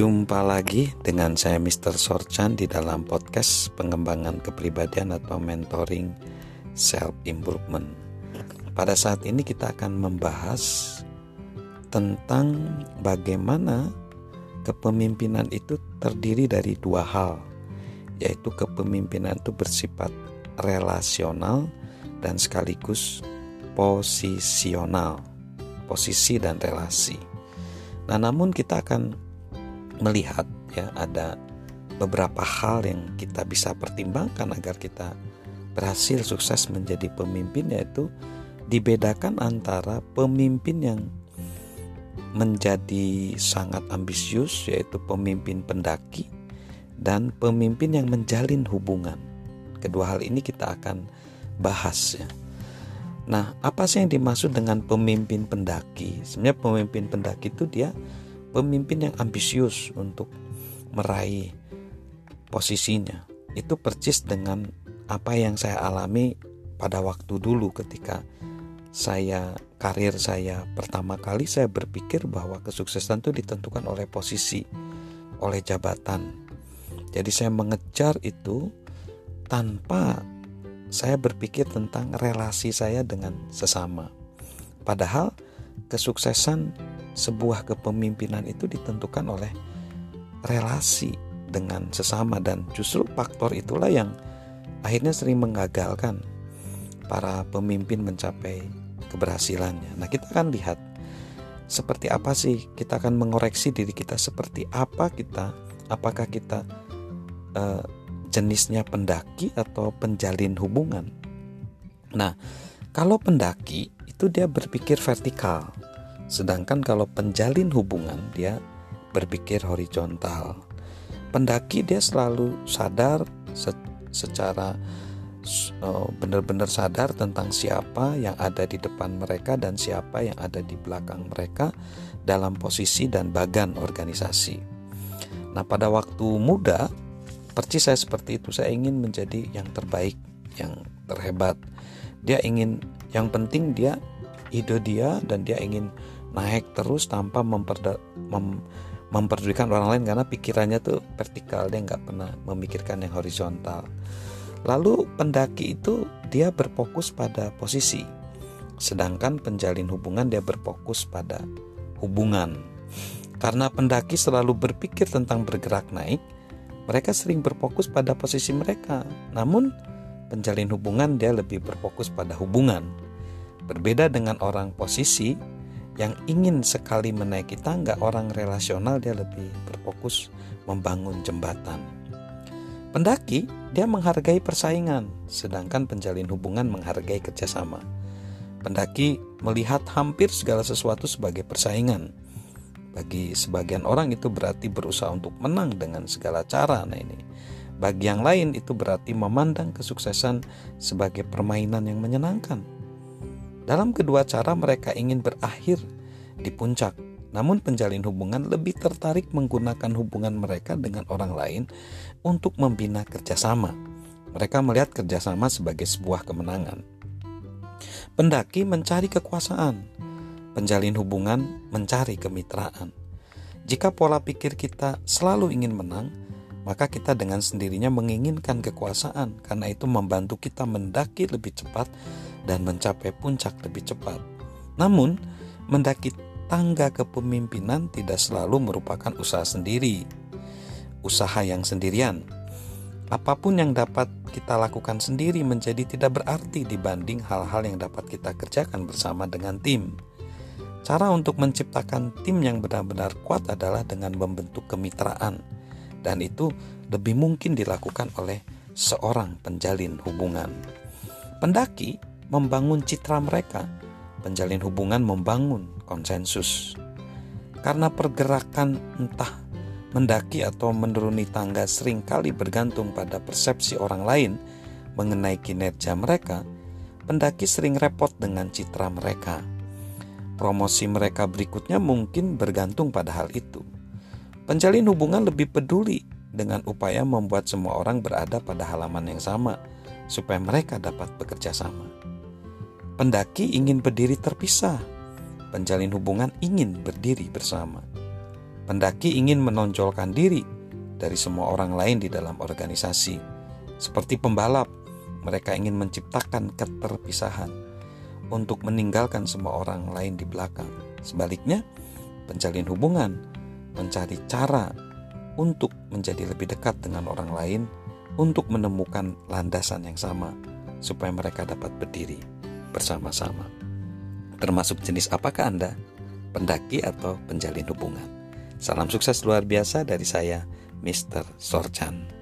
Jumpa lagi dengan saya Mr. Sorchan di dalam podcast pengembangan kepribadian atau mentoring self improvement. Pada saat ini kita akan membahas tentang bagaimana kepemimpinan itu terdiri dari dua hal, yaitu kepemimpinan itu bersifat relasional dan sekaligus posisional, posisi dan relasi. Nah, namun kita akan melihat ya ada beberapa hal yang kita bisa pertimbangkan agar kita berhasil sukses menjadi pemimpin yaitu dibedakan antara pemimpin yang menjadi sangat ambisius yaitu pemimpin pendaki dan pemimpin yang menjalin hubungan. Kedua hal ini kita akan bahas ya. Nah, apa sih yang dimaksud dengan pemimpin pendaki? Sebenarnya pemimpin pendaki itu dia pemimpin yang ambisius untuk meraih posisinya. Itu percis dengan apa yang saya alami pada waktu dulu ketika saya karir saya pertama kali saya berpikir bahwa kesuksesan itu ditentukan oleh posisi oleh jabatan. Jadi saya mengejar itu tanpa saya berpikir tentang relasi saya dengan sesama. Padahal kesuksesan sebuah kepemimpinan itu ditentukan oleh relasi dengan sesama dan justru faktor itulah yang akhirnya sering mengagalkan para pemimpin mencapai keberhasilannya. Nah, kita akan lihat seperti apa sih kita akan mengoreksi diri kita seperti apa kita apakah kita uh, jenisnya pendaki atau penjalin hubungan. Nah, kalau pendaki itu dia berpikir vertikal. Sedangkan kalau penjalin hubungan dia berpikir horizontal. Pendaki dia selalu sadar se secara uh, benar-benar sadar tentang siapa yang ada di depan mereka dan siapa yang ada di belakang mereka dalam posisi dan bagan organisasi. Nah, pada waktu muda, persis saya seperti itu. Saya ingin menjadi yang terbaik, yang terhebat. Dia ingin yang penting dia ide dia dan dia ingin naik terus tanpa memperda, mem, memperdulikan orang lain karena pikirannya tuh vertikal dia nggak pernah memikirkan yang horizontal. Lalu pendaki itu dia berfokus pada posisi sedangkan penjalin hubungan dia berfokus pada hubungan. Karena pendaki selalu berpikir tentang bergerak naik mereka sering berfokus pada posisi mereka. Namun penjalin hubungan dia lebih berfokus pada hubungan. Berbeda dengan orang posisi yang ingin sekali menaiki tangga orang relasional dia lebih berfokus membangun jembatan. Pendaki dia menghargai persaingan, sedangkan penjalin hubungan menghargai kerjasama. Pendaki melihat hampir segala sesuatu sebagai persaingan. Bagi sebagian orang itu berarti berusaha untuk menang dengan segala cara. Nah ini, bagi yang lain itu berarti memandang kesuksesan sebagai permainan yang menyenangkan. Dalam kedua cara mereka ingin berakhir di puncak. Namun penjalin hubungan lebih tertarik menggunakan hubungan mereka dengan orang lain untuk membina kerjasama. Mereka melihat kerjasama sebagai sebuah kemenangan. Pendaki mencari kekuasaan, penjalin hubungan mencari kemitraan. Jika pola pikir kita selalu ingin menang, maka kita dengan sendirinya menginginkan kekuasaan, karena itu membantu kita mendaki lebih cepat dan mencapai puncak lebih cepat. Namun, mendaki tangga kepemimpinan tidak selalu merupakan usaha sendiri, usaha yang sendirian. Apa pun yang dapat kita lakukan sendiri menjadi tidak berarti dibanding hal-hal yang dapat kita kerjakan bersama dengan tim. Cara untuk menciptakan tim yang benar-benar kuat adalah dengan membentuk kemitraan, dan itu lebih mungkin dilakukan oleh seorang penjalin hubungan. Pendaki membangun citra mereka, penjalin hubungan membangun konsensus. Karena pergerakan entah mendaki atau menuruni tangga sering kali bergantung pada persepsi orang lain mengenai kinerja mereka, pendaki sering repot dengan citra mereka. Promosi mereka berikutnya mungkin bergantung pada hal itu. Penjalin hubungan lebih peduli dengan upaya membuat semua orang berada pada halaman yang sama, supaya mereka dapat bekerja sama. Pendaki ingin berdiri terpisah, penjalin hubungan ingin berdiri bersama. Pendaki ingin menonjolkan diri dari semua orang lain di dalam organisasi. Seperti pembalap, mereka ingin menciptakan keterpisahan untuk meninggalkan semua orang lain di belakang. Sebaliknya, penjalin hubungan mencari cara untuk menjadi lebih dekat dengan orang lain untuk menemukan landasan yang sama supaya mereka dapat berdiri bersama-sama. Termasuk jenis apakah Anda? Pendaki atau penjalin hubungan? Salam sukses luar biasa dari saya, Mr. Sorchan.